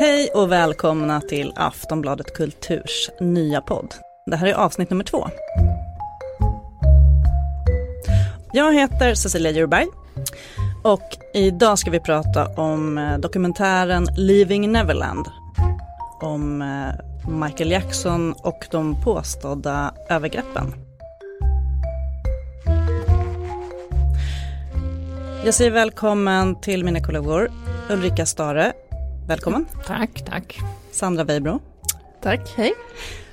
Hej och välkomna till Aftonbladet Kulturs nya podd. Det här är avsnitt nummer två. Jag heter Cecilia Djurberg och idag ska vi prata om eh, dokumentären Leaving Neverland. Om eh, Michael Jackson och de påstådda övergreppen. Jag säger välkommen till mina kollegor Ulrika Stare. Välkommen. Tack, tack. Sandra Weibro. Tack, hej.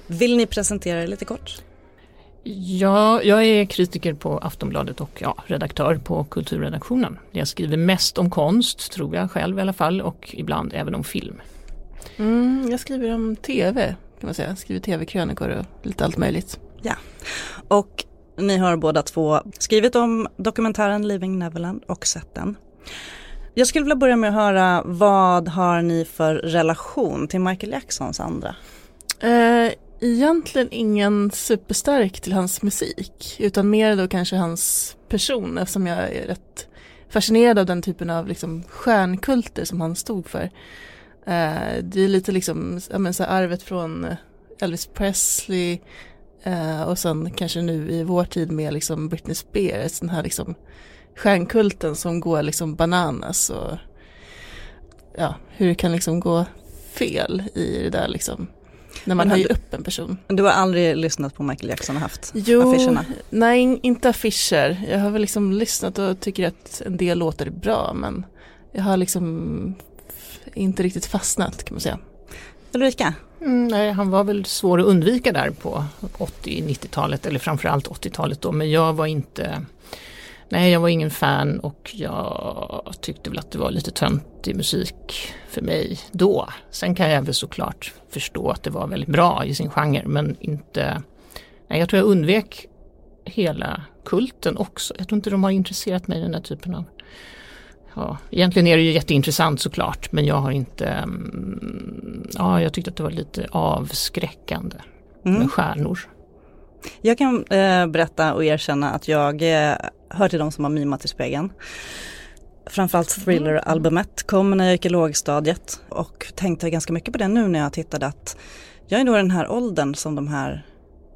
Vill ni presentera er lite kort? Ja, jag är kritiker på Aftonbladet och ja, redaktör på kulturredaktionen. Jag skriver mest om konst, tror jag själv i alla fall, och ibland även om film. Mm, jag skriver om tv, kan man säga. Jag skriver tv-krönikor och lite allt möjligt. Ja, och ni har båda två skrivit om dokumentären Living Neverland och sett den. Jag skulle vilja börja med att höra, vad har ni för relation till Michael Jacksons andra? Eh, egentligen ingen superstark till hans musik, utan mer då kanske hans person, eftersom jag är rätt fascinerad av den typen av liksom stjärnkulter som han stod för. Eh, det är lite liksom, ja men så arvet från Elvis Presley eh, och sen kanske nu i vår tid med liksom Britney Spears, den här liksom stjärnkulten som går liksom bananas och ja, hur det kan liksom gå fel i det där liksom. När man höjer upp en person. Du har aldrig lyssnat på Michael Jackson och haft jo, affischerna? Nej, inte affischer. Jag har väl liksom lyssnat och tycker att en del låter är bra men jag har liksom inte riktigt fastnat kan man säga. Ulrika? Mm, nej, han var väl svår att undvika där på 80-90-talet eller framförallt 80-talet då men jag var inte Nej, jag var ingen fan och jag tyckte väl att det var lite töntig musik för mig då. Sen kan jag väl såklart förstå att det var väldigt bra i sin genre men inte... Nej, jag tror jag undvek hela kulten också. Jag tror inte de har intresserat mig den där typen av Ja, egentligen är det ju jätteintressant såklart men jag har inte, mm, ja jag tyckte att det var lite avskräckande mm. med stjärnor. Jag kan eh, berätta och erkänna att jag eh, hör till de som har mimat i spegeln. Framförallt Thriller-albumet kom när jag gick i lågstadiet och tänkte ganska mycket på det nu när jag tittade att jag är nog den här åldern som de här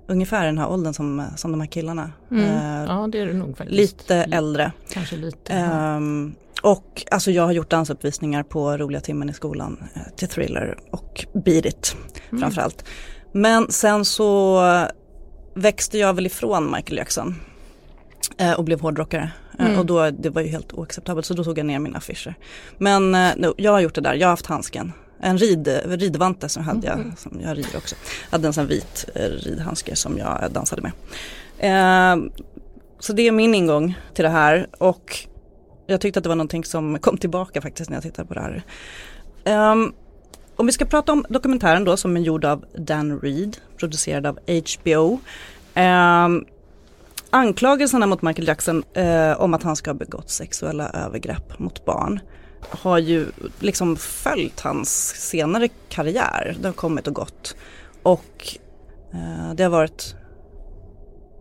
ungefär den här åldern som, som de här killarna. Mm. Uh, ja det är det nog faktiskt. Lite äldre. Kanske lite. Um, och alltså jag har gjort dansuppvisningar på roliga timmen i skolan uh, till Thriller och Beat It mm. framförallt. Men sen så växte jag väl ifrån Michael Jackson eh, och blev hårdrockare. Eh, mm. Och då, det var ju helt oacceptabelt så då tog jag ner mina affischer. Men eh, no, jag har gjort det där, jag har haft handsken. En rid, ridvante som hade jag, mm. som jag rider också. Jag hade en sån vit eh, ridhandske som jag dansade med. Eh, så det är min ingång till det här och jag tyckte att det var någonting som kom tillbaka faktiskt när jag tittade på det här. Um, om vi ska prata om dokumentären då som är gjord av Dan Reed, producerad av HBO. Eh, anklagelserna mot Michael Jackson eh, om att han ska ha begått sexuella övergrepp mot barn har ju liksom följt hans senare karriär. Det har kommit och gått. Och eh, det har varit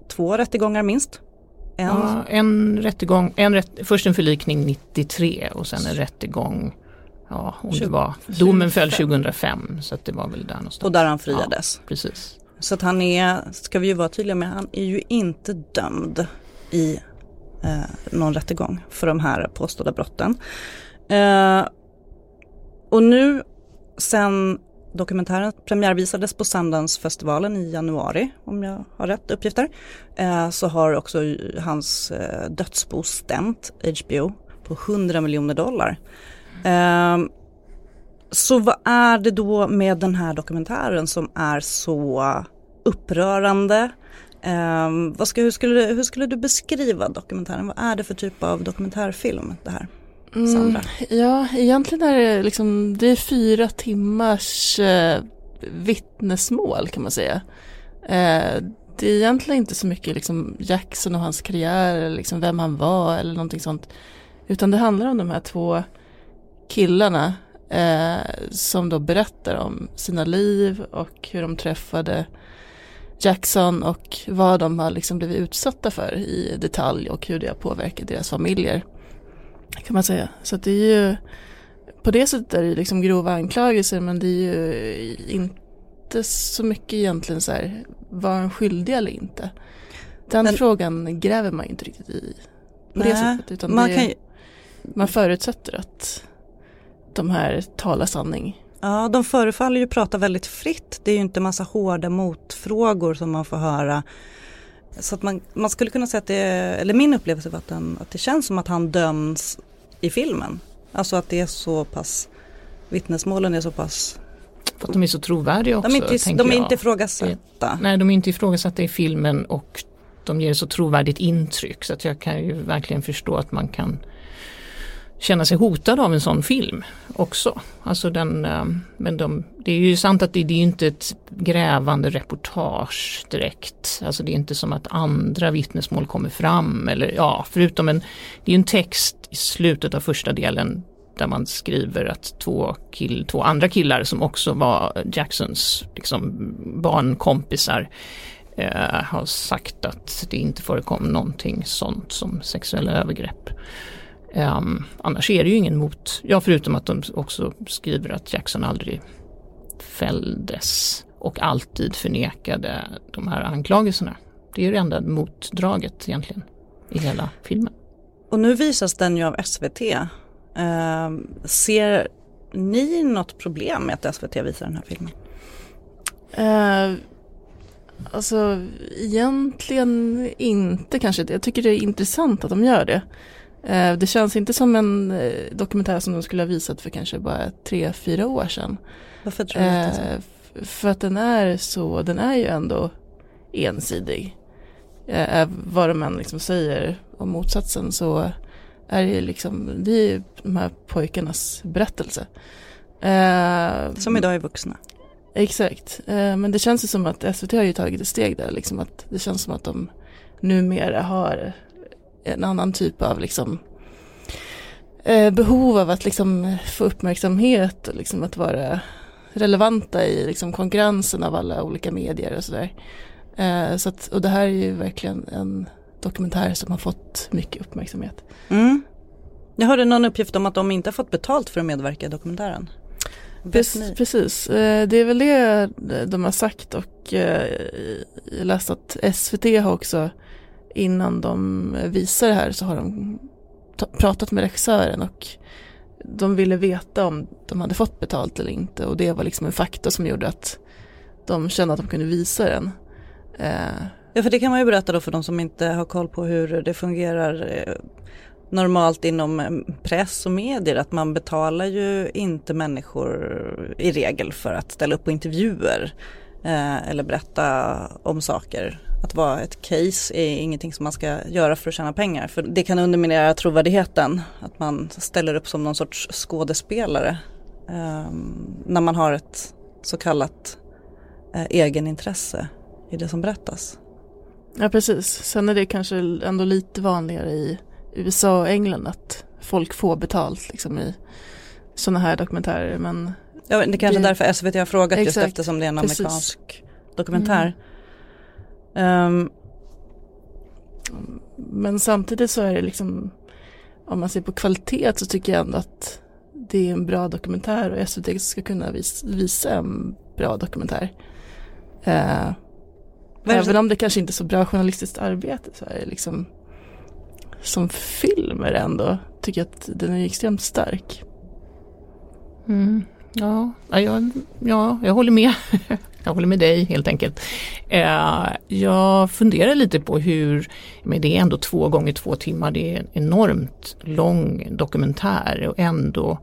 två rättegångar minst. En, ja, en rättegång, en rätt, först en förlikning 93 och sen en rättegång Ja, om 20, det var. Domen föll 2005 så det var väl där någonstans. Och där han friades. Ja, precis. Så att han är, ska vi ju vara tydliga med, han är ju inte dömd i eh, någon rättegång för de här påstådda brotten. Eh, och nu sen dokumentären premiärvisades på Sundance-festivalen i januari, om jag har rätt uppgifter, eh, så har också hans eh, dödsbo stämt HBO på 100 miljoner dollar. Eh, så vad är det då med den här dokumentären som är så upprörande? Vad ska, hur, skulle, hur skulle du beskriva dokumentären? Vad är det för typ av dokumentärfilm det här? Sandra? Mm, ja, egentligen är det liksom, det är fyra timmars eh, vittnesmål kan man säga. Eh, det är egentligen inte så mycket liksom Jackson och hans karriär, eller liksom vem han var eller någonting sånt. Utan det handlar om de här två killarna eh, som då berättar om sina liv och hur de träffade Jackson och vad de har liksom blivit utsatta för i detalj och hur det har påverkat deras familjer. Kan man säga. Så det är ju på det sättet är det liksom grova anklagelser men det är ju inte så mycket egentligen så här, var han skyldig eller inte? Den Men- frågan gräver man inte riktigt i på det Nej, sättet. Utan man det, kan ju, man förutsätter att de här talar sanning. ja, de förefaller ju prata väldigt fritt. Det är ju inte massa hårda motfrågor som man får höra. Så att man, man skulle kunna säga att det, eller min upplevelse var att, den, att det känns som att han döms i filmen. Alltså att det är så pass, vittnesmålen är så pass, För att de är så trovärdiga också. de är inte, de är inte ifrågasatta. Nej, de är inte ifrågasatta i filmen och de ger så trovärdigt intryck så att jag kan ju verkligen förstå att man kan känna sig hotad av en sån film också. Alltså den, eh, men de, det är ju sant att det, det är inte ett grävande reportage direkt. Alltså det är inte som att andra vittnesmål kommer fram eller ja, förutom en, det är en text i slutet av första delen där man skriver att två, kill, två andra killar som också var Jacksons liksom, barnkompisar eh, har sagt att det inte förekom någonting sånt som sexuella övergrepp. Ehm, annars är det ju ingen mot, ja förutom att de också skriver att Jackson aldrig fälldes och alltid förnekade de här anklagelserna. Det är ju det enda motdraget egentligen i hela filmen. Och nu visas den ju av SVT. Eh, ser ni något problem med att SVT visar den här filmen? Eh, alltså egentligen inte kanske. Jag tycker det är intressant att de gör det. Eh, det känns inte som en eh, dokumentär som de skulle ha visat för kanske bara tre, fyra år sedan. Varför tror du att det är så? Eh, för att den är så, den är ju ändå ensidig. Eh, vad de än liksom säger om motsatsen så är det ju liksom, det är ju de här pojkarnas berättelse. Eh, Som idag är vuxna. Exakt, eh, men det känns ju som att SVT har ju tagit ett steg där, liksom att det känns som att de numera har en annan typ av liksom eh, behov av att liksom få uppmärksamhet och liksom att vara relevanta i liksom konkurrensen av alla olika medier och sådär. Eh, så att, och det här är ju verkligen en dokumentär som har fått mycket uppmärksamhet. Mm. Jag hörde någon uppgift om att de inte har fått betalt för att medverka i dokumentären. Precis, precis. Eh, det är väl det de har sagt och eh, jag läste att SVT har också innan de visar det här så har de pratat med regissören och de ville veta om de hade fått betalt eller inte och det var liksom en faktor som gjorde att de kände att de kunde visa den. Eh, Ja för det kan man ju berätta då för de som inte har koll på hur det fungerar eh, normalt inom eh, press och medier att man betalar ju inte människor eh, i regel för att ställa upp på intervjuer eh, eller berätta om saker. Att vara ett case är ingenting som man ska göra för att tjäna pengar för det kan underminera trovärdigheten att man ställer upp som någon sorts skådespelare eh, när man har ett så kallat eh, egenintresse i det som berättas. Ja precis, sen är det kanske ändå lite vanligare i USA och England att folk får betalt liksom i sådana här dokumentärer men Ja, det kanske är därför SVT har frågat just Exakt, eftersom det är en precis. amerikansk dokumentär. Ehm, Men samtidigt så är det liksom om man ser på kvalitet så tycker jag ändå att det är en bra dokumentär och SVT ska kunna vis, visa en bra dokumentär. Det även om det kanske inte är så bra journalistiskt arbete så är det liksom som film är det ändå, tycker jag att den är extremt stark. Mm. Ja, ja, jag, ja, jag håller med. jag håller med dig helt enkelt. Eh, jag funderar lite på hur, men det är ändå två gånger två timmar, det är en enormt lång dokumentär och ändå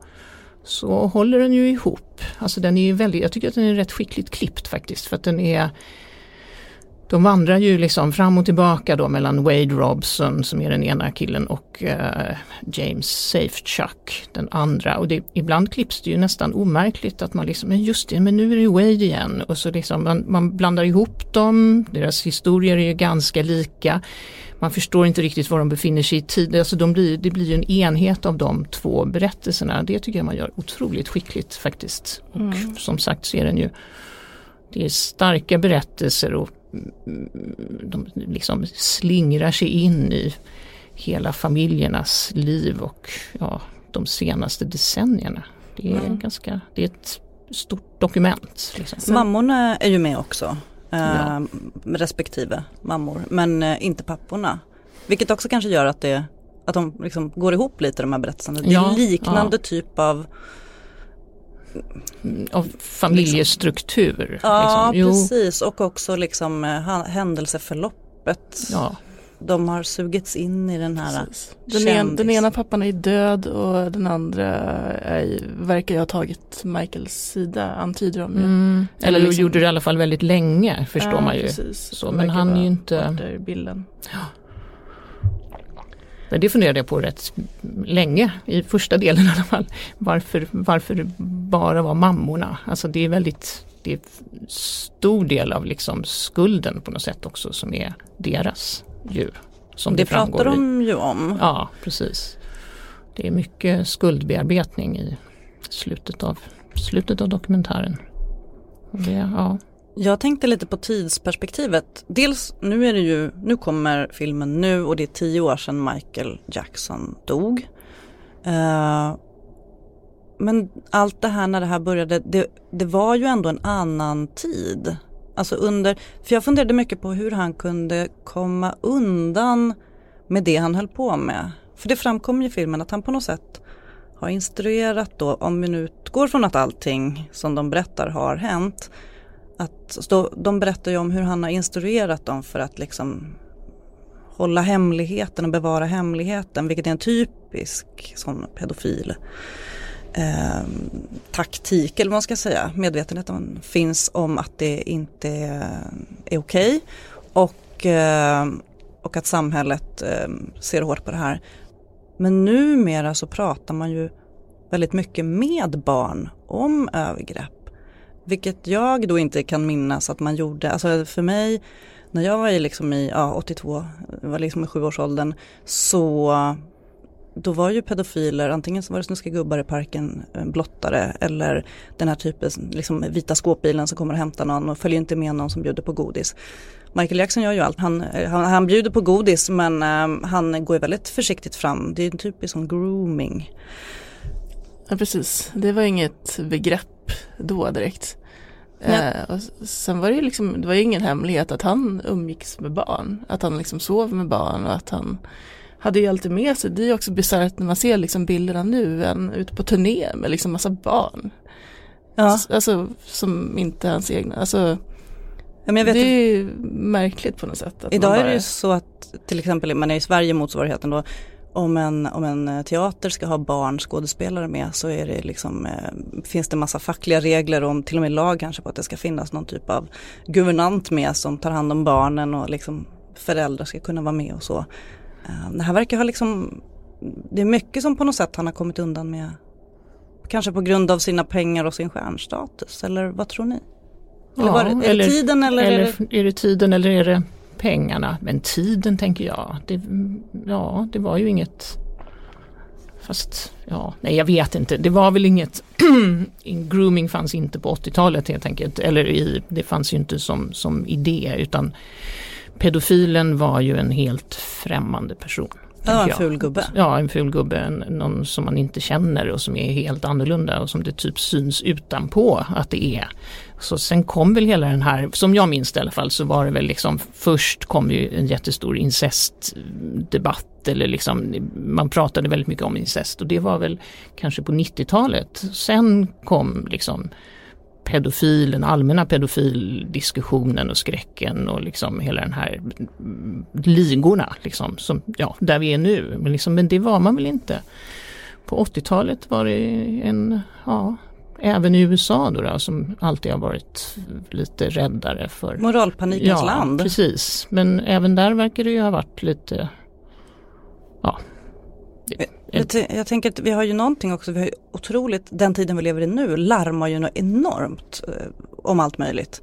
så håller den ju ihop. Alltså den är ju väldigt, jag tycker att den är rätt skickligt klippt faktiskt för att den är de vandrar ju liksom fram och tillbaka då mellan Wade Robson som är den ena killen och eh, James Safechuck den andra. Och det, ibland klipps det ju nästan omärkligt att man liksom, men just det, men nu är det Wade igen. Och så liksom man, man blandar ihop dem, deras historier är ju ganska lika. Man förstår inte riktigt var de befinner sig i tid. Alltså de blir, det blir ju en enhet av de två berättelserna. Det tycker jag man gör otroligt skickligt faktiskt. Och Mm. som sagt så är den ju det är starka berättelser och de liksom slingrar sig in i hela familjernas liv och ja, de senaste decennierna. Det är, Mm. ganska, det är ett stort dokument. Liksom. Mammorna är ju med också. Eh, Ja. Respektive mammor. Men eh, inte papporna. Vilket också kanske gör att, det, att de liksom går ihop lite de här berättelserna. Det är Ja, liknande typ av Av familjestruktur. Ja liksom. Jo, precis och också liksom eh, händelseförloppet. ja, De har sugits in i den här. Precis. Den, en, den ena pappan är död och den andra är, verkar ju ha tagit Michaels sida, antyder de ju. mm. Eller liksom- gjorde det i alla fall väldigt länge förstår Ja, man ju. Precis. Så, men han är ju inte- bilden. Men det funderade jag på rätt länge, i första delen i alla fall. Varför, varför det bara var mammorna? Alltså det är väldigt, det är stor del av liksom skulden på något sätt också som är deras ju. Som det, det pratar de ju om. Ja, precis. Det är mycket skuldbearbetning i slutet av, slutet av dokumentären. Det, ja. Jag tänkte lite på tidsperspektivet. Dels nu är det ju, nu kommer filmen nu och det är tio år sedan Michael Jackson dog. Uh, men allt det här när det här började, det, det var ju ändå en annan tid. Alltså under, för jag funderade mycket på hur han kunde komma undan med det han höll på med. För det framkom ju i filmen att han på något sätt har instruerat då, om vi nu utgår från att allting som de berättar har hänt, att då, de berättar ju om hur han har instruerat dem för att liksom hålla hemligheten och bevara hemligheten, vilket är en typisk sån pedofil eh, taktik, eller vad man ska säga, medvetenheten finns om att det inte är okej och, eh, och att samhället eh, ser hårt på det här. Men numera så pratar man ju väldigt mycket med barn om övergrepp. Vilket jag då inte kan minnas att man gjorde. Alltså för mig, när jag var i, liksom i ja, 82, var liksom i sjuårsåldern, så då var ju pedofiler, antingen så var det snuskiga gubbar i parken, eh, blottare eller den här typen, liksom vita skåpbilen som kommer och hämtar någon och följer inte med någon som bjuder på godis. Michael Jackson gör ju allt, han, eh, han, han bjuder på godis men eh, han går ju väldigt försiktigt fram. Det är en typisk sån grooming. Ja precis, det var inget begrepp då direkt. Nej. Eh, och sen var det ju liksom, det var ju ingen hemlighet att han umgicks med barn. Att han liksom sov med barn och att han hade ju alltid med sig. Det är ju också bisarrt när man ser liksom bilderna nu, en ute på turné med liksom massa barn. Ja, Alltså som inte är hans egna. Alltså, ja men jag vet det är ju märkligt på något sätt. Idag man är bara, det ju så att till exempel, man är i Sverige motsvarigheten då, om en, om en eh, teater ska ha barnskådespelare med så är det liksom, eh, finns det massa fackliga regler och till och med lag kanske på att det ska finnas någon typ av guvernant med som tar hand om barnen och liksom föräldrar ska kunna vara med och så. Eh, det här verkar ha liksom, det är mycket som på något sätt han har kommit undan med. Kanske på grund av sina pengar och sin stjärnstatus eller vad tror ni? Eller var det, det tiden eller, eller är det är det tiden eller är det pengarna? Men tiden tänker jag, det, ja det var ju inget Fast, ja, nej jag vet inte. Det var väl inget, grooming fanns inte på 80-talet helt enkelt. Eller i, det fanns ju inte som, som idé utan pedofilen var ju en helt främmande person. Ja, en ful gubbe. Ja, en ful gubbe, någon som man inte känner och som är helt annorlunda och som det typ syns utanpå att det är. Så sen kom väl hela den här, som jag minns det i alla fall, så var det väl liksom först kom ju en jättestor incestdebatt eller liksom man pratade väldigt mycket om incest och det var väl kanske på 90-talet. Sen kom liksom pedofil, den allmänna pedofildiskussionen och skräcken och liksom hela den här ligorna liksom, som, ja, där vi är nu. Men, liksom, men det var man väl inte. På 80-talet var det en, ja, även i USA då, då som alltid har varit lite räddare för Moralpanikens ja, land. precis. Men även där verkar det ju ha varit lite, ja. Jag, tänker att vi har ju någonting också, vi har ju otroligt, den tiden vi lever i nu, larmar ju något enormt eh, om allt möjligt.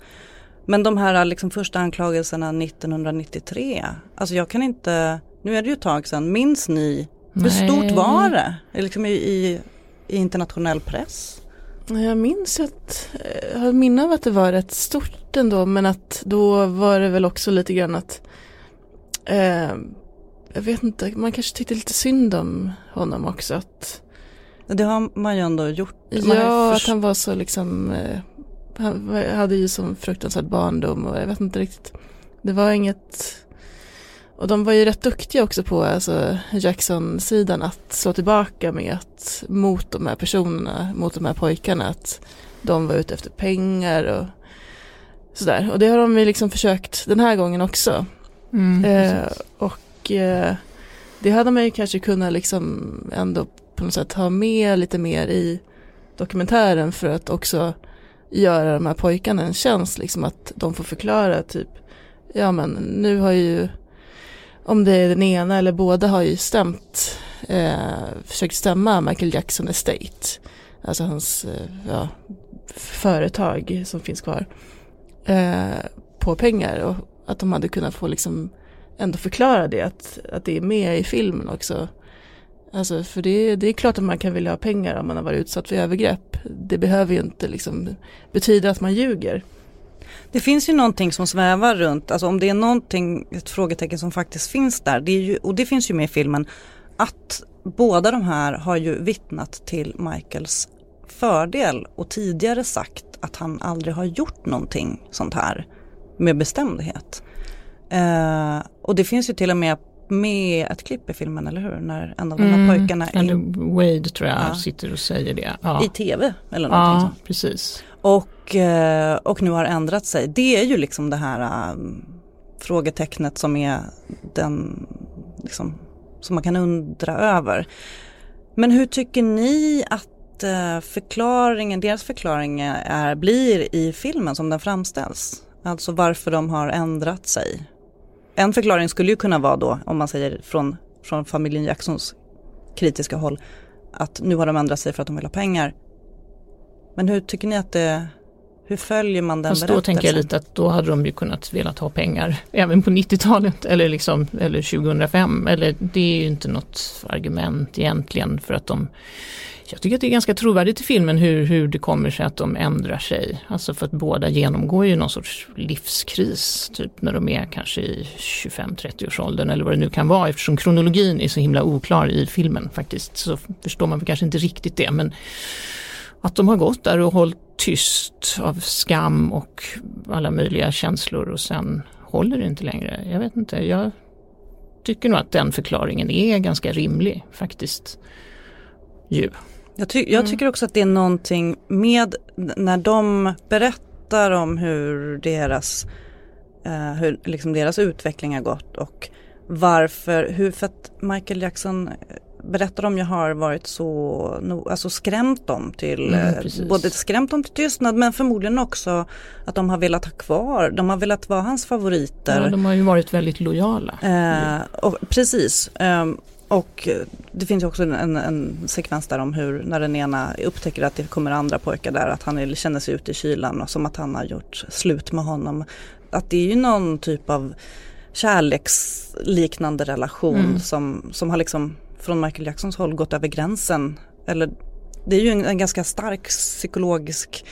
Men de här liksom första anklagelserna 1993, alltså jag kan inte, nu är det ju ett tag sedan, minns ni, hur Nej. stort var det? Liksom i, i, i internationell press? Jag minns att, jag har minne av att det var rätt stort ändå men att då var det väl också lite grann att eh, jag vet inte, man kanske tyckte lite synd om honom också att Det har man ju ändå gjort. Man ja, att han var så liksom, eh, han hade ju som fruktansvärd barndom och jag vet inte riktigt. Det var inget, och de var ju rätt duktiga också på, alltså Jackson-sidan, att slå tillbaka med att mot de här personerna, mot de här pojkarna, att de var ute efter pengar och sådär. Och det har de ju liksom försökt den här gången också. Mm, eh, och eh, det hade man ju kanske kunnat liksom ändå på något sätt ha med lite mer i dokumentären för att också göra de här pojkarna en tjänst, liksom att de får förklara typ, ja men nu har ju, om det är den ena eller båda har ju stämt, eh, försökt stämma Michael Jackson Estate, alltså hans eh, ja, företag som finns kvar, eh, på pengar och att de hade kunnat få liksom ändå förklara det, att, att det är med i filmen också. Alltså för det, det är klart att man kan vilja ha pengar om man har varit utsatt för övergrepp. Det behöver ju inte liksom betyda att man ljuger. Det finns ju någonting som svävar runt, alltså om det är någonting, ett frågetecken som faktiskt finns där, det är ju, och det finns ju med i filmen, att båda de här har ju vittnat till Michaels fördel och tidigare sagt att han aldrig har gjort någonting sånt här med bestämdhet. Eh, och det finns ju till och med med ett klipp i filmen, eller hur? När en av de här mm, pojkarna... In... Wade tror jag ja. sitter och säger det. Ja. I tv eller någonting Ja, sånt. precis. Och, eh, och nu har ändrat sig. Det är ju liksom det här um, frågetecknet som är den, liksom, som man kan undra över. Men hur tycker ni att uh, förklaringen, deras förklaring är, blir i filmen som den framställs? Alltså varför de har ändrat sig. En förklaring skulle ju kunna vara då, om man säger från, från familjen Jacksons kritiska håll, att nu har de ändrat sig för att de vill ha pengar. Men hur tycker ni att det, hur följer man den Fast berättelsen? då tänker jag lite att då hade de ju kunnat velat ha pengar även på 90-talet eller, liksom, eller 2005. Eller det är ju inte något argument egentligen för att de jag tycker att det är ganska trovärdigt i filmen hur, hur det kommer sig att de ändrar sig. Alltså för att båda genomgår ju någon sorts livskris, typ när de är kanske i 25-30 års åldern eller vad det nu kan vara. Eftersom kronologin är så himla oklar i filmen faktiskt så förstår man kanske inte riktigt det. Men att de har gått där och hållit tyst av skam och alla möjliga känslor och sen håller det inte längre. Jag vet inte, jag tycker nog att den förklaringen är ganska rimlig faktiskt. Ju. Jag, ty jag mm. tycker också att det är någonting med när de berättar om hur deras, uh, hur liksom deras utveckling har gått och varför, hur, för att Michael Jackson berättar de ju har varit så, alltså skrämt dem till, mm, eh, både skrämt dem till tystnad men förmodligen också att de har velat ha kvar, de har velat vara hans favoriter. Ja, de har ju varit väldigt lojala. Eh, och, precis. Eh, och det finns också en, en, sekvens där om hur när den ena upptäcker att det kommer andra pojkar där att han känner sig ute i kylan och som att han har gjort slut med honom. Att det är ju någon typ av kärleksliknande relation mm. som, som har liksom från Michael Jacksons håll gått över gränsen. Eller det är ju en, en ganska stark psykologisk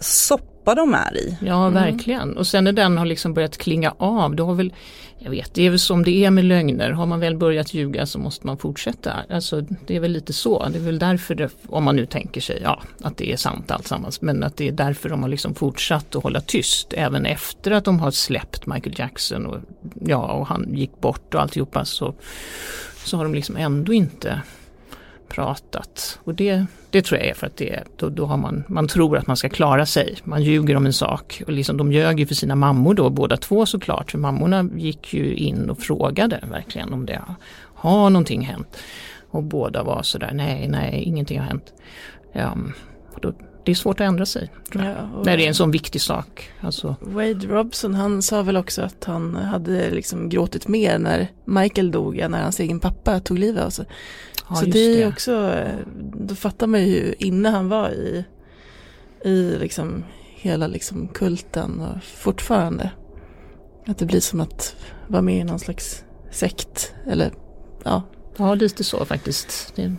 soppa de är i. Ja, mm. verkligen. Och sen när den har liksom börjat klinga av, då har väl, jag vet, det är väl som det är med lögner. Har man väl börjat ljuga så måste man fortsätta. Alltså det är väl lite så. Det är väl därför, det, om man nu tänker sig, ja, att det är sant alltsammans. Men att det är därför de har liksom fortsatt att hålla tyst. Även efter att de har släppt Michael Jackson och, ja, och han gick bort och alltihopa så, så har de liksom ändå inte pratat. Och det, det tror jag är för att det, då, då har man, man tror att man ska klara sig. Man ljuger om en sak. Och liksom, de ljög ju för sina mammor då, båda två såklart. För mammorna gick ju in och frågade verkligen om det har någonting hänt. Och båda var sådär, nej, nej, ingenting har hänt. Um, då, det är svårt att ändra sig. Ja, när det är en sån viktig sak. Alltså. Wade Robson han sa väl också att han hade liksom gråtit mer när Michael dog än när hans egen pappa tog livet av sig. Ja, så det är det. också, då fattar man ju inne han var i, i liksom hela liksom kulten och fortfarande. Att det blir som att vara med i någon slags sekt eller ja. Ja lite så faktiskt. Det,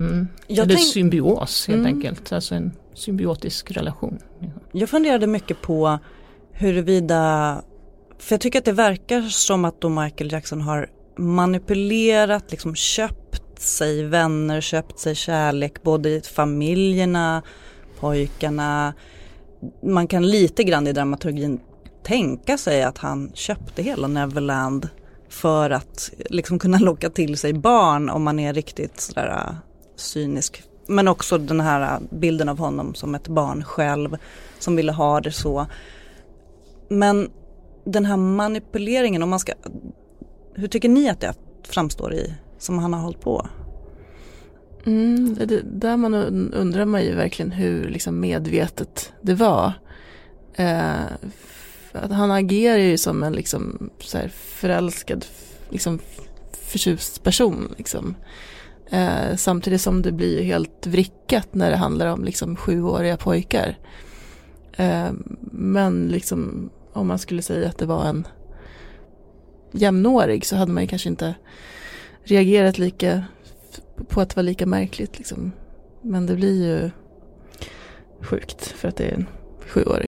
mm. Eller tänk... symbios helt mm. enkelt, alltså en symbiotisk relation. Jag funderade mycket på huruvida, för jag tycker att det verkar som att då Michael Jackson har manipulerat, liksom köpt sig vänner, köpt sig kärlek både i familjerna, pojkarna. Man kan lite grann i dramaturgin tänka sig att han köpte hela Neverland för att liksom kunna locka till sig barn om man är riktigt sådär cynisk. Men också den här bilden av honom som ett barn själv som ville ha det så. Men den här manipuleringen, om man ska, hur tycker ni att det framstår i, som han har hållit på? Mm, det, där man undrar man ju verkligen hur liksom medvetet det var. Eh, att han agerar ju som en liksom så här förälskad, liksom förtjust person. Liksom. Eh, samtidigt som det blir helt vrickat när det handlar om liksom sjuåriga pojkar. Eh, men liksom om man skulle säga att det var en jämnårig så hade man ju kanske inte reagerat lika på att det var lika märkligt. Liksom. Men det blir ju sjukt för att det är en sjuåring.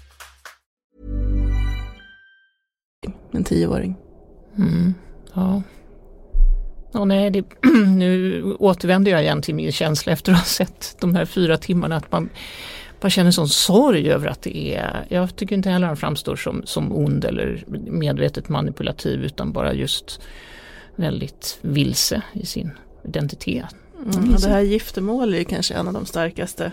En tioåring. Mm, ja. Ja, nej, det, nu återvänder jag igen till min känsla efter att ha sett de här fyra timmarna att man bara känner sån sorg över att det är, jag tycker inte heller han framstår som, som ond eller medvetet manipulativ utan bara just väldigt vilse i sin identitet. Mm, det här giftermål är kanske en av de starkaste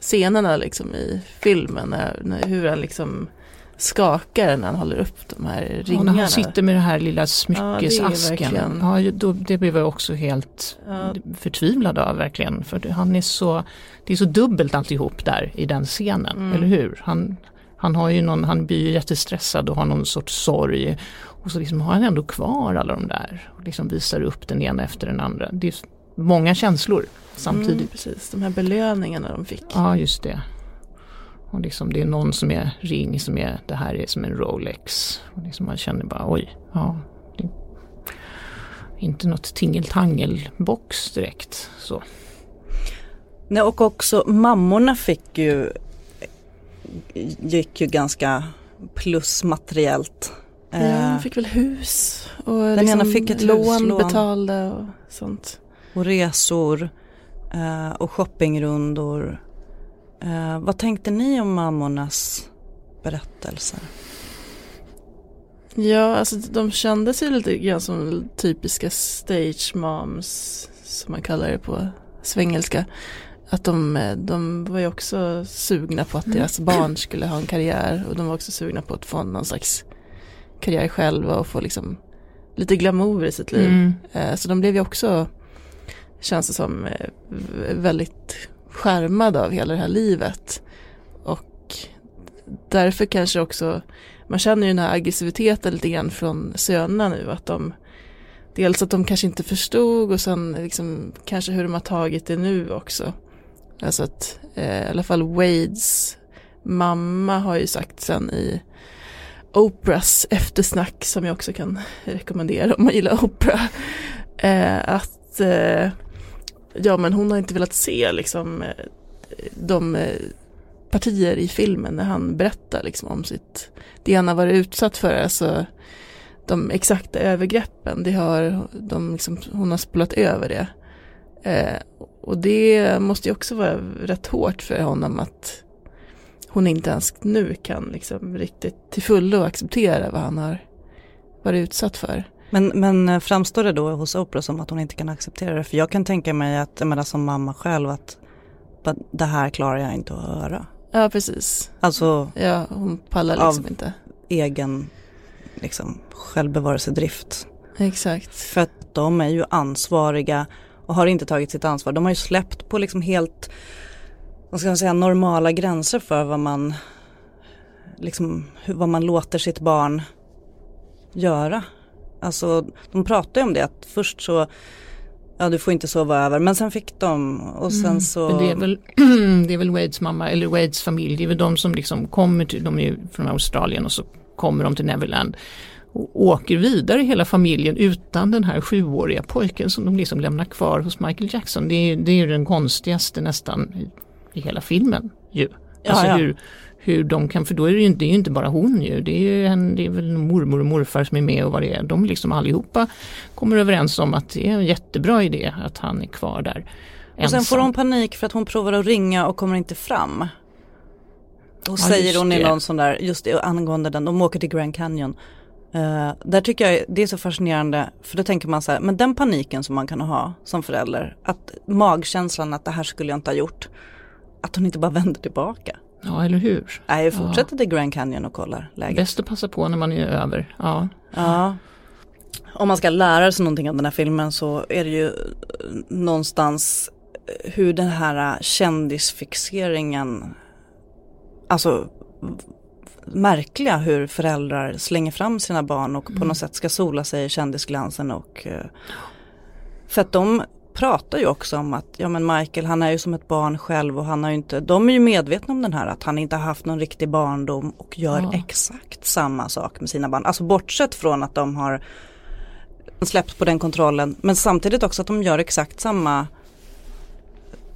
scenerna liksom i filmen, när, när, hur han liksom skakar när han håller upp de här ringarna. Ja, han sitter med den här lilla smyckesasken. Ja, ja, då, det blev jag också helt ja. förtvivlad av verkligen. För han är så, det är så dubbelt alltihop där i den scenen, mm. eller hur? Han, han, har ju någon, han blir ju jättestressad och har någon sorts sorg. Och så liksom har han ändå kvar alla de där och liksom visar upp den ena efter den andra. Det är många känslor samtidigt. Mm, precis, de här belöningarna de fick. Ja, just det. Och liksom det är någon som är ring som är, det här är som en Rolex. Och liksom man känner bara oj, ja. inte något tingeltangelbox direkt. Så. Nej och också mammorna fick ju, gick ju ganska plus materiellt. Ja, de eh, fick väl hus och Den liksom ena fick ett lån, huslån. betalda och sånt. Och resor eh, och shoppingrundor. Eh, vad tänkte ni om mammornas berättelser? Ja, alltså de kändes ju lite grann som typiska stage moms som man kallar det på svengelska. Att de, de var ju också sugna på att mm. deras barn skulle ha en karriär och de var också sugna på att få någon slags karriär själva och få liksom lite glamour i sitt liv. Mm. Eh, så de blev ju också, känns det som, eh, väldigt skärmad av hela det här livet. Och därför kanske också, man känner ju den här aggressiviteten lite grann från sönerna nu. Att de, dels att de kanske inte förstod och sen liksom kanske hur de har tagit det nu också. Alltså att eh, i alla fall Wades mamma har ju sagt sen i Oprahs eftersnack som jag också kan rekommendera om man gillar Oprah. Eh, att eh, ja men hon har inte velat se liksom eh, de eh, partier i filmen när han berättar liksom om sitt, det han har varit utsatt för, alltså de exakta övergreppen, det har de liksom, hon har spolat över det. Eh, och det måste ju också vara rätt hårt för honom att hon inte ens nu kan liksom riktigt till fullo acceptera vad han har varit utsatt för. Men, men framstår det då hos Oprah som att hon inte kan acceptera det? För jag kan tänka mig att, jag menar som mamma själv, att det här klarar jag inte att höra. Ja, precis. Alltså ja, hon pallar liksom inte. egen liksom, självbevarelsedrift. Exakt. För att de är ju ansvariga och har inte tagit sitt ansvar. De har ju släppt på liksom helt, vad ska man säga, normala gränser för vad man, liksom, vad man låter sitt barn göra. Alltså de pratar ju om det att först så Ja du får inte sova över men sen fick de och sen Mm. så Men det, är väl, det är väl Wades mamma eller Wades familj, det är väl de som liksom kommer till, de är ju från Australien och så kommer de till Neverland och åker vidare hela familjen utan den här sjuåriga pojken som de liksom lämnar kvar hos Michael Jackson. Det är, det är ju den konstigaste nästan i, i hela filmen ju. Ja, Alltså ja. Hur, hur de kan, för då är det ju inte, det ju inte bara hon ju, det är ju en, det är väl mormor och morfar som är med och vad det är. De liksom allihopa kommer överens om att det är en jättebra idé att han är kvar där. Och sen får ensam. hon panik för att hon provar att ringa och kommer inte fram. Då Ja, säger hon i någon sån där, just det, angående den, de åker till Grand Canyon. Eh, där tycker jag det är så fascinerande, för då tänker man så här, men den paniken som man kan ha som förälder, att magkänslan att det här skulle jag inte ha gjort, att hon inte bara vänder tillbaka. Ja, eller hur? Nej, jag fortsätter till Grand Canyon och kollar läget. Bäst att passa på när man är över. Ja, Ja. Om man ska lära sig någonting av den här filmen så är det ju eh, någonstans eh, hur den här eh, kändisfixeringen, alltså märkliga hur föräldrar slänger fram sina barn och på något sätt ska sola sig i kändisglansen och för att de pratar ju också om att ja men Michael han är ju som ett barn själv och han har ju inte, de är ju medvetna om den här att han inte har haft någon riktig barndom och gör Ja. exakt samma sak med sina barn. Alltså bortsett från att de har släppt på den kontrollen men samtidigt också att de gör exakt samma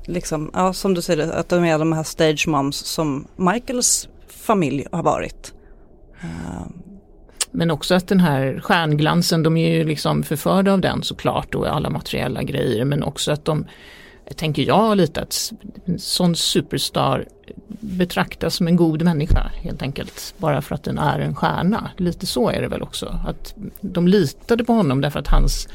liksom, ja som du säger att de är de här stage moms som Michaels familj har varit. Eh, men också att den här stjärnglansen, de är ju liksom förförda av den såklart och alla materiella grejer men också att de, tänker jag lite att en sån superstar betraktas som en god människa helt enkelt. Bara för att den är en stjärna. Lite så är det väl också. Att de litade på honom därför att hans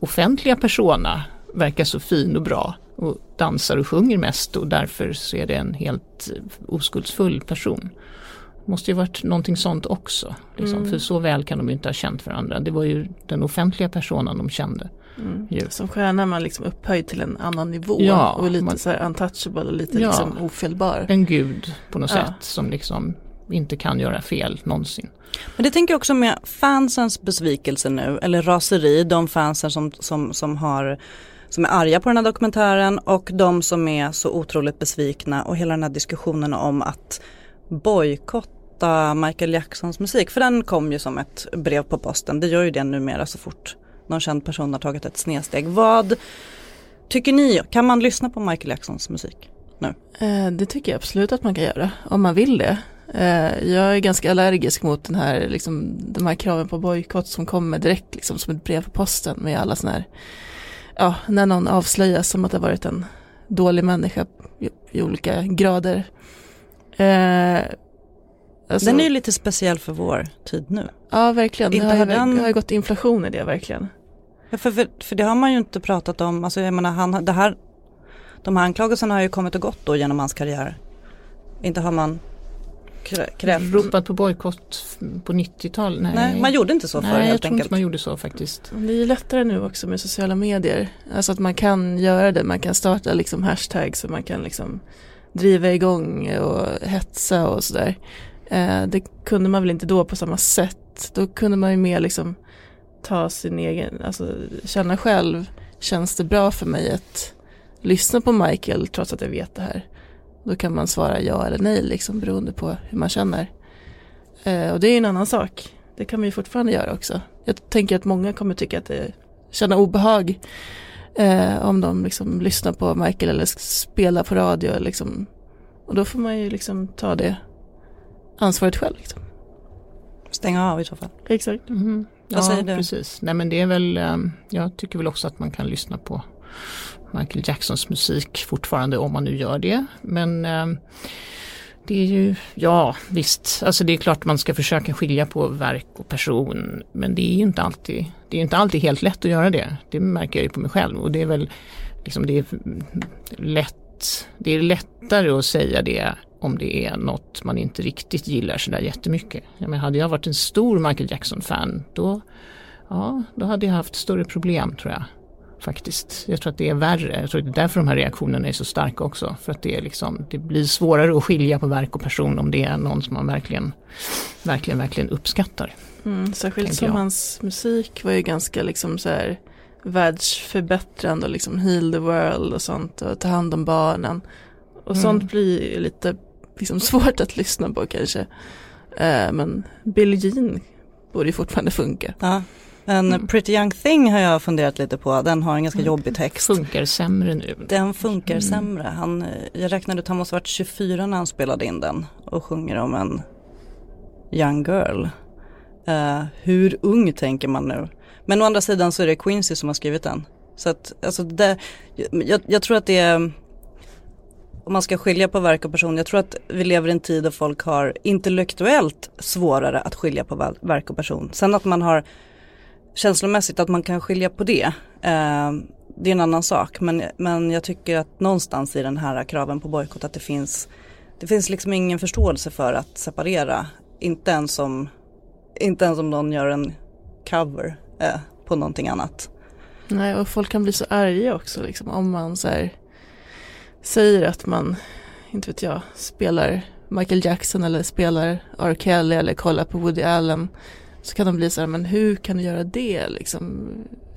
offentliga persona verkar så fin och bra och dansar och sjunger mest och därför så är det en helt oskuldsfull person. Måste ju varit någonting sånt också. Liksom. För så väl kan de ju inte ha känt varandra. Det var ju den offentliga personen de kände. Ju. Som stjärna är man liksom upphöjd till en annan nivå Ja, och lite man- så här untouchable och lite Ja. liksom ofelbar. En gud på något Ja. sätt som liksom inte kan göra fel någonsin. Men det tänker jag också med fansens besvikelse nu, eller raseri, de fansen som, som, som, har, som är arga på den här dokumentären och de som är så otroligt besvikna och hela den här diskussionen om att bojkotta Michael Jacksons musik. För den kom ju som ett brev på posten, det gör ju det numera så fort någon känd person har tagit ett snedsteg. Vad tycker ni, kan man lyssna på Michael Jacksons musik nu? Eh, det tycker jag absolut att man kan göra om man vill det. Eh, jag är ganska allergisk mot den här, liksom, de här kraven på bojkott som kommer direkt liksom, som ett brev på posten med alla sådana här, ja, när någon avslöjas som att det har varit en dålig människa i olika grader. Eh, Alltså, Den är ju lite speciell för vår tid nu. Ja, verkligen. Det inte har, ju, har den- det har ju gått inflation i det verkligen. Ja, för, för, för det har man ju inte pratat om, alltså jag menar han, det här, de här anklagelserna har ju kommit och gått då genom hans karriär. Inte har man krä, krävt, Ropat på bojkott på 90-tal? Nej. nej man gjorde inte så förr Nej, jag helt tror inte enkelt. man gjorde så faktiskt. Det är ju lättare nu också med sociala medier. Alltså att man kan göra det, man kan starta liksom hashtags och man kan liksom driva igång och hetsa och sådär. Eh, det kunde man väl inte då på samma sätt. Då kunde man ju mer liksom ta sin egen, alltså känna själv, känns det bra för mig att lyssna på Michael trots att jag vet det här. Då kan man svara ja eller nej liksom beroende på hur man känner. Eh, och det är ju en annan sak. Det kan man ju fortfarande göra också. Jag tänker att många kommer tycka att det känna obehag eh, om de liksom lyssnar på Michael eller spelar på radio. Liksom. Och då får man ju liksom ta det ansvaret själv. Liksom. Stänga av i så fall. Exakt. Mhm. Vad Ja, säger du? precis. Nej men det är väl, ehm, jag tycker väl också att man kan lyssna på Michael Jacksons musik fortfarande om man nu gör det. Men ehm, det är ju, ja visst, alltså det är klart man ska försöka skilja på verk och person. Men det är ju inte alltid, det är inte alltid helt lätt att göra det. Det märker jag ju på mig själv och det är väl liksom det är lätt, det är lättare att säga det om det är något man inte riktigt gillar sådär jättemycket. Jag menar, hade jag varit en stor Michael Jackson-fan då, ja, då hade jag haft större problem tror jag. Faktiskt. Jag tror att det är värre. Jag tror att det är därför de här reaktionerna är så starka också. För att det, är liksom, det blir svårare att skilja på verk och person om det är någon som man verkligen, verkligen, verkligen uppskattar. Mm, särskilt som jag. hans musik var ju ganska liksom så här världsförbättrande och liksom heal the world och sånt och ta hand om barnen. Och Mm. sånt blir ju lite liksom svårt att lyssna på kanske. Eh, men Billie Jean borde ju fortfarande funka. Ja. En Mm. Pretty Young Thing har jag funderat lite på, den har en ganska Mm. jobbig text. Funkar sämre nu. Den funkar Mm. sämre. Han, jag räknade ut han måste ha varit 24 när han spelade in den och sjunger om en young girl. Eh, hur ung tänker man nu? Men å andra sidan så är det Quincy som har skrivit den. Så att alltså det, jag, jag tror att det är om man ska skilja på verk och person, jag tror att vi lever i en tid där folk har intellektuellt svårare att skilja på verk och person. Sen att man har känslomässigt att man kan skilja på det, eh, det är en annan sak. Men, men jag tycker att någonstans i den här kraven på bojkott att det finns, det finns liksom ingen förståelse för att separera. Inte ens om, inte ens om någon gör en cover eh, på någonting annat. Nej, och folk kan bli så arga också liksom om man så här, säger att man, inte vet jag, spelar Michael Jackson eller spelar R. Kelly eller kollar på Woody Allen. Så kan de bli så här, men hur kan du göra det liksom?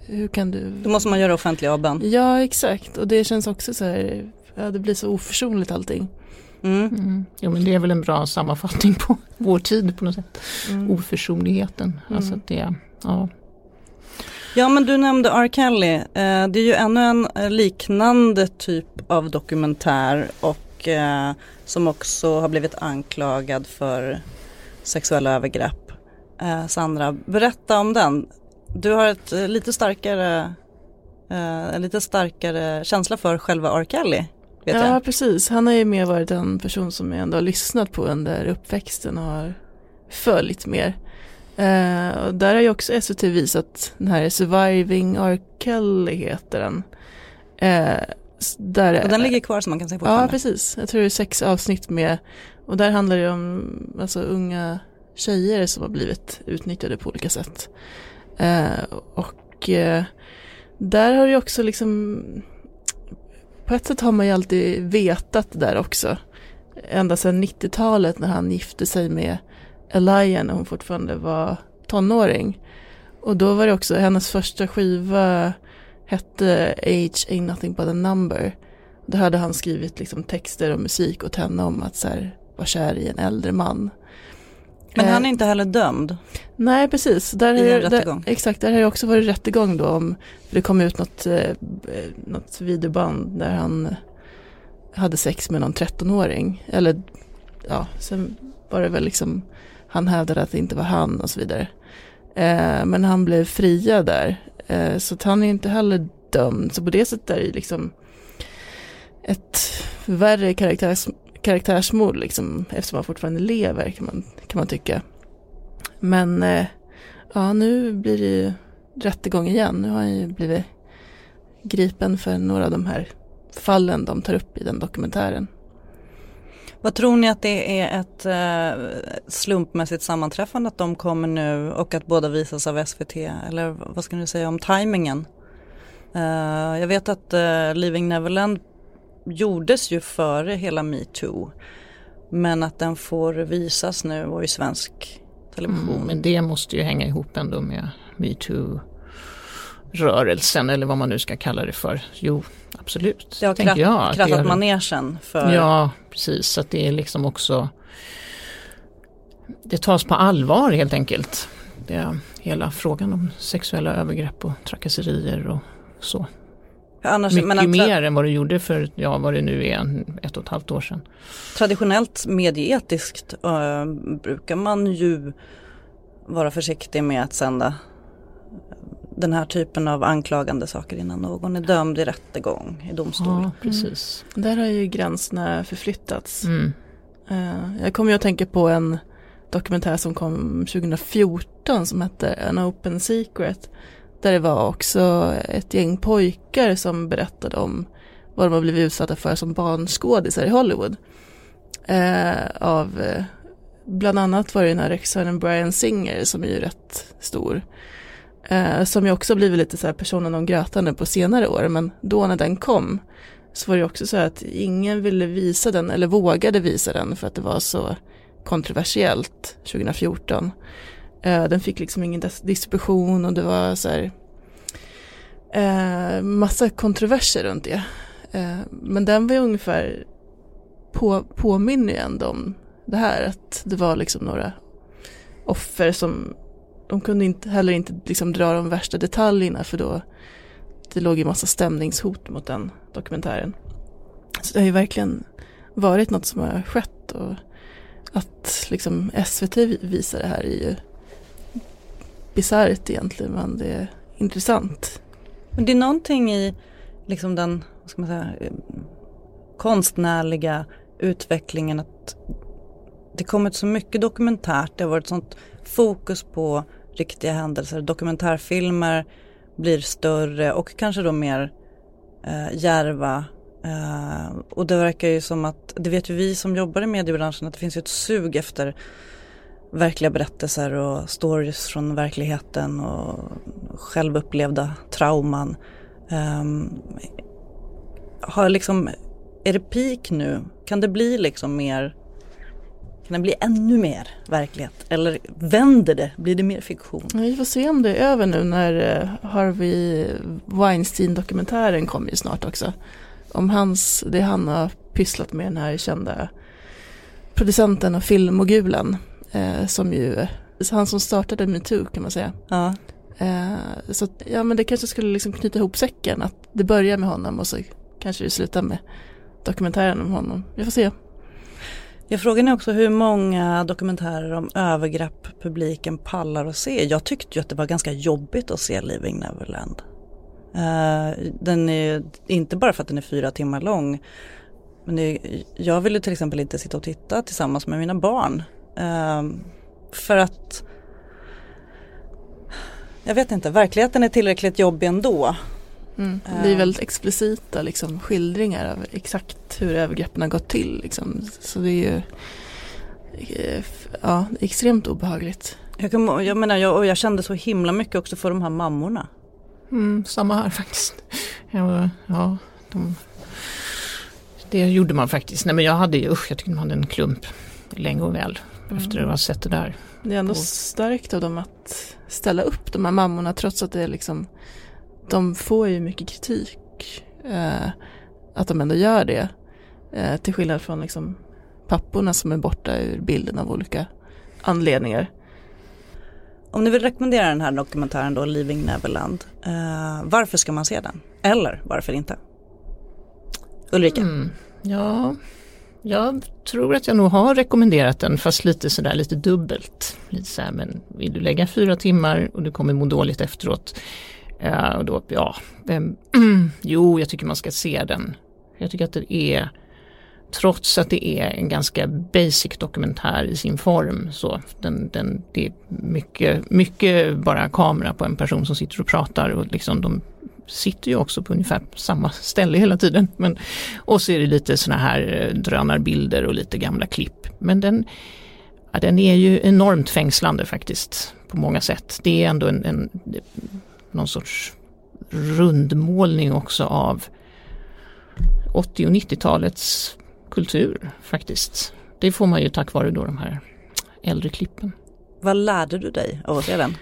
Hur kan du? Då måste man göra offentlig avbön. Ja, exakt. Och det känns också så här, ja det blir så oförsonligt allting. Mm. Mm. Jo men det är väl en bra sammanfattning på vår tid på något sätt. Mm. Oförsonligheten. Alltså Mm. att det, ja. Ja men du nämnde R. Kelly. Eh, det är ju ännu en eh, liknande typ av dokumentär och eh, som också har blivit anklagad för sexuella övergrepp. Sandra, berätta om den. Du har ett lite starkare, en lite starkare känsla för själva R. Kelly. Vet Ja, jag. precis. Han har ju mer varit en person som jag ändå har lyssnat på under uppväxten och har följt mer. Och där har ju också SVT visat den här Surviving R. Kelly heter den. S- där, Och den ligger kvar som man kan se Ja, fortfarande. precis. Jag tror det är sex avsnitt med. Och där handlar det om alltså, unga tjejer som har blivit utnyttjade på olika sätt. Eh, och där har det också liksom på ett sätt har man ju alltid vetat det där också. Ända sedan 90-talet när han gifte sig med Elia när hon fortfarande var tonåring. Och då var det också, hennes första skiva hette Age ain't nothing but a number. Då hade han skrivit liksom texter och musik åt henne om att så här, vara kär i en äldre man. Men Eh, han är inte heller dömd. Nej, precis. Där I en ju- där, rättegång. exakt, där har det också varit rättegång då. Om, det kom ut något, eh, något videoband där han hade sex med någon 13-åring. Eller ja, sen var det väl liksom, han hävdade att det inte var han och så vidare. Eh, men han blev fria där. Eh, så att han är inte heller dömd. Så på det sättet är det ju liksom ett värre karaktärs, karaktärsmord liksom, eftersom han fortfarande lever kan man, kan man tycka. Men eh, ja, nu blir det ju rättegång igen. Nu har han ju blivit gripen för några av de här fallen de tar upp i den dokumentären. Vad tror ni att det är ett eh, slumpmässigt sammanträffande att de kommer nu och att båda visas av SVT? Eller vad ska ni säga om tajmingen? Eh, jag vet att eh, Leaving Neverland gjordes ju före hela metoo. Men att den får visas nu och i svensk television. Mm, men det måste ju hänga ihop ändå med MeToo metoo-rörelsen eller vad man nu ska kalla det för. Jo, absolut. det har kratt, jag att det krattat har- manegen för Ja, precis. Så att det är liksom också det tas på allvar helt enkelt. Det är hela frågan om sexuella övergrepp och trakasserier och så. annars, Mycket att mer än vad det gjorde för, ja vad det nu är, ett och ett halvt år sedan. traditionellt medieetiskt eh, brukar man ju vara försiktig med att sända den här typen av anklagande saker innan någon är dömd i rättegång i domstol. Ja, precis. Där har ju gränserna förflyttats. Mm. Eh, jag kommer ju att tänka på en dokumentär som kom 2014 som hette An Open Secret. Där det var också ett gäng pojkar som berättade om vad de har blivit utsatta för som barnskådisar i Hollywood. Eh, av eh, bland annat var det den här regissören Brian Singer som är ju rätt stor. Eh, som ju också blivit lite så här personen om grötande på senare år men då när den kom så var det också så att ingen ville visa den eller vågade visa den för att det var så kontroversiellt 2014. Eh, den fick liksom ingen distribution och det var så här eh, massa kontroverser runt det. Eh, men den var ju ungefär på, påminner ju ändå om det här att det var liksom några offer som de kunde inte, heller inte liksom dra de värsta detaljerna för då det låg ju massa stämningshot mot den dokumentären. Så det har ju verkligen varit något som har skett och att liksom SVT visar det här är ju bisarrt egentligen men det är intressant. Men det är någonting i liksom den vad ska man säga, konstnärliga utvecklingen att det kommit så mycket dokumentärt, det har varit sånt fokus på riktiga händelser. Dokumentärfilmer blir större och kanske då mer eh, järva. Eh, och det verkar ju som att, det vet ju vi som jobbar i mediebranschen, att det finns ju ett sug efter verkliga berättelser och stories från verkligheten och självupplevda trauman. Um, har liksom, är det peak nu? Kan det bli liksom mer, det bli ännu mer verklighet? Eller vänder det? Blir det mer fiktion? Vi får se om det är över nu när uh, Harvey Weinstein-dokumentären kommer ju snart också. Om hans, det han har pysslat med den här kända producenten och filmmogulen eh, som ju, han som startade metoo kan man säga. Ja. Eh, så ja men det kanske skulle liksom knyta ihop säcken, att det börjar med honom och så kanske det slutar med dokumentären om honom. Vi får se. Ja, frågan är också hur många dokumentärer om övergrepp publiken pallar att se. Jag tyckte ju att det var ganska jobbigt att se Living Neverland. Uh, den är inte bara för att den är fyra timmar lång. Men är, jag ville till exempel inte sitta och titta tillsammans med mina barn Uh, för att jag vet inte, verkligheten är tillräckligt jobbig ändå. Mm. Det är ehm. väldigt explicita liksom, skildringar av exakt hur övergreppen har gått till. Liksom. Så det är ju eh, ja, extremt obehagligt. Jag, kan, jag menar, jag, och jag kände så himla mycket också för de här mammorna. Mm, samma här faktiskt. Ja, ja, de, det gjorde man faktiskt. Nej men jag hade ju, usch, jag tyckte man hade en klump länge och väl mm. efter att ha sett det där. Det är ändå starkt av dem att ställa upp de här mammorna trots att det är liksom de får ju mycket kritik. Eh, att de ändå gör det. Eh, till skillnad från liksom papporna som är borta ur bilden av olika anledningar. Om ni vill rekommendera den här dokumentären då, Leaving Neverland, eh, varför ska man se den? Eller varför inte? Ulrika? Mm, ja, jag tror att jag nog har rekommenderat den fast lite sådär lite dubbelt. Lite så här, men vill du lägga fyra timmar och du kommer må dåligt efteråt. Eh, och då, ja, vem, jo, jag tycker man ska se den. Jag tycker att det är, trots att det är en ganska basic dokumentär i sin form, så den, den, det är mycket, mycket bara kamera på en person som sitter och pratar och liksom de sitter ju också på ungefär samma ställe hela tiden. Men, och så är det lite sådana här eh, drönarbilder och lite gamla klipp. Men den, ja, den är ju enormt fängslande faktiskt på många sätt. Det är ändå en, en någon sorts rundmålning också av 80 och 90-talets kultur faktiskt. Det får man ju tack vare då de här äldre klippen. Vad lärde du dig av att se den?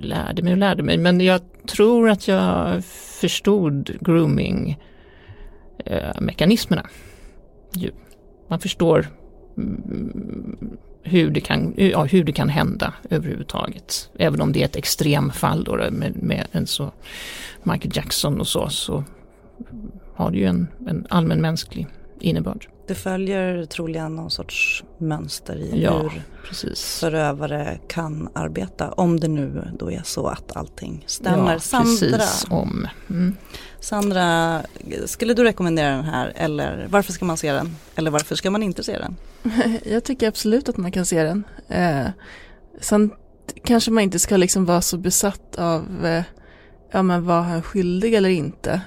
lärde mig och lärde mig men jag tror att jag förstod grooming eh. Man förstår mm, hur det, kan, ja, hur det kan hända överhuvudtaget. Även om det är ett extremfall då med, med en så Michael Jackson och så, så har det ju en, en allmänmänsklig innebörd. Det följer troligen någon sorts mönster i ja, hur precis. förövare kan arbeta. Om det nu då är så att allting stämmer. Ja, Sandra, om. Mm. Sandra, skulle du rekommendera den här eller varför ska man se den? Eller varför ska man inte se den? Jag tycker absolut att man kan se den. Eh, sen kanske man inte ska liksom vara så besatt av eh, ja, men var han skyldig eller inte.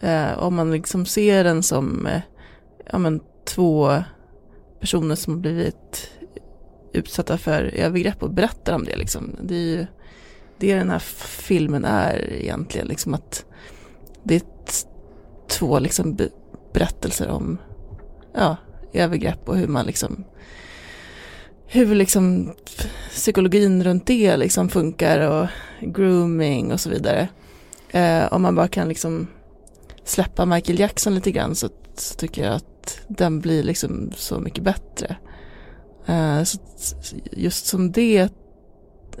Eh, om man liksom ser den som eh, ja, men, två personer som har blivit utsatta för övergrepp och berättar om det. Liksom. Det är ju det den här filmen är egentligen. Liksom att det är två liksom berättelser om ja, övergrepp och hur man liksom hur liksom psykologin runt det liksom funkar och grooming och så vidare. Eh, om man bara kan liksom släppa Michael Jackson lite grann så, så tycker jag att den blir liksom så mycket bättre. Eh, så just som det,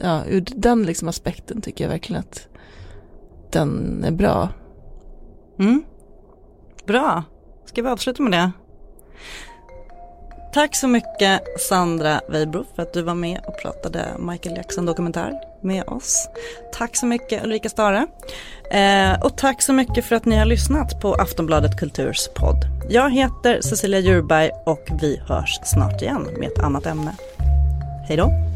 ja, ur den liksom aspekten tycker jag verkligen att den är bra. Mm. Bra, ska vi avsluta med det? Tack så mycket Sandra Weibro för att du var med och pratade Michael Jackson dokumentär med oss. Tack så mycket Ulrika Stare. Eh, och tack så mycket för att ni har lyssnat på Aftonbladet Kulturs podd. Jag heter Cecilia Djurberg och vi hörs snart igen med ett annat ämne. Hej då!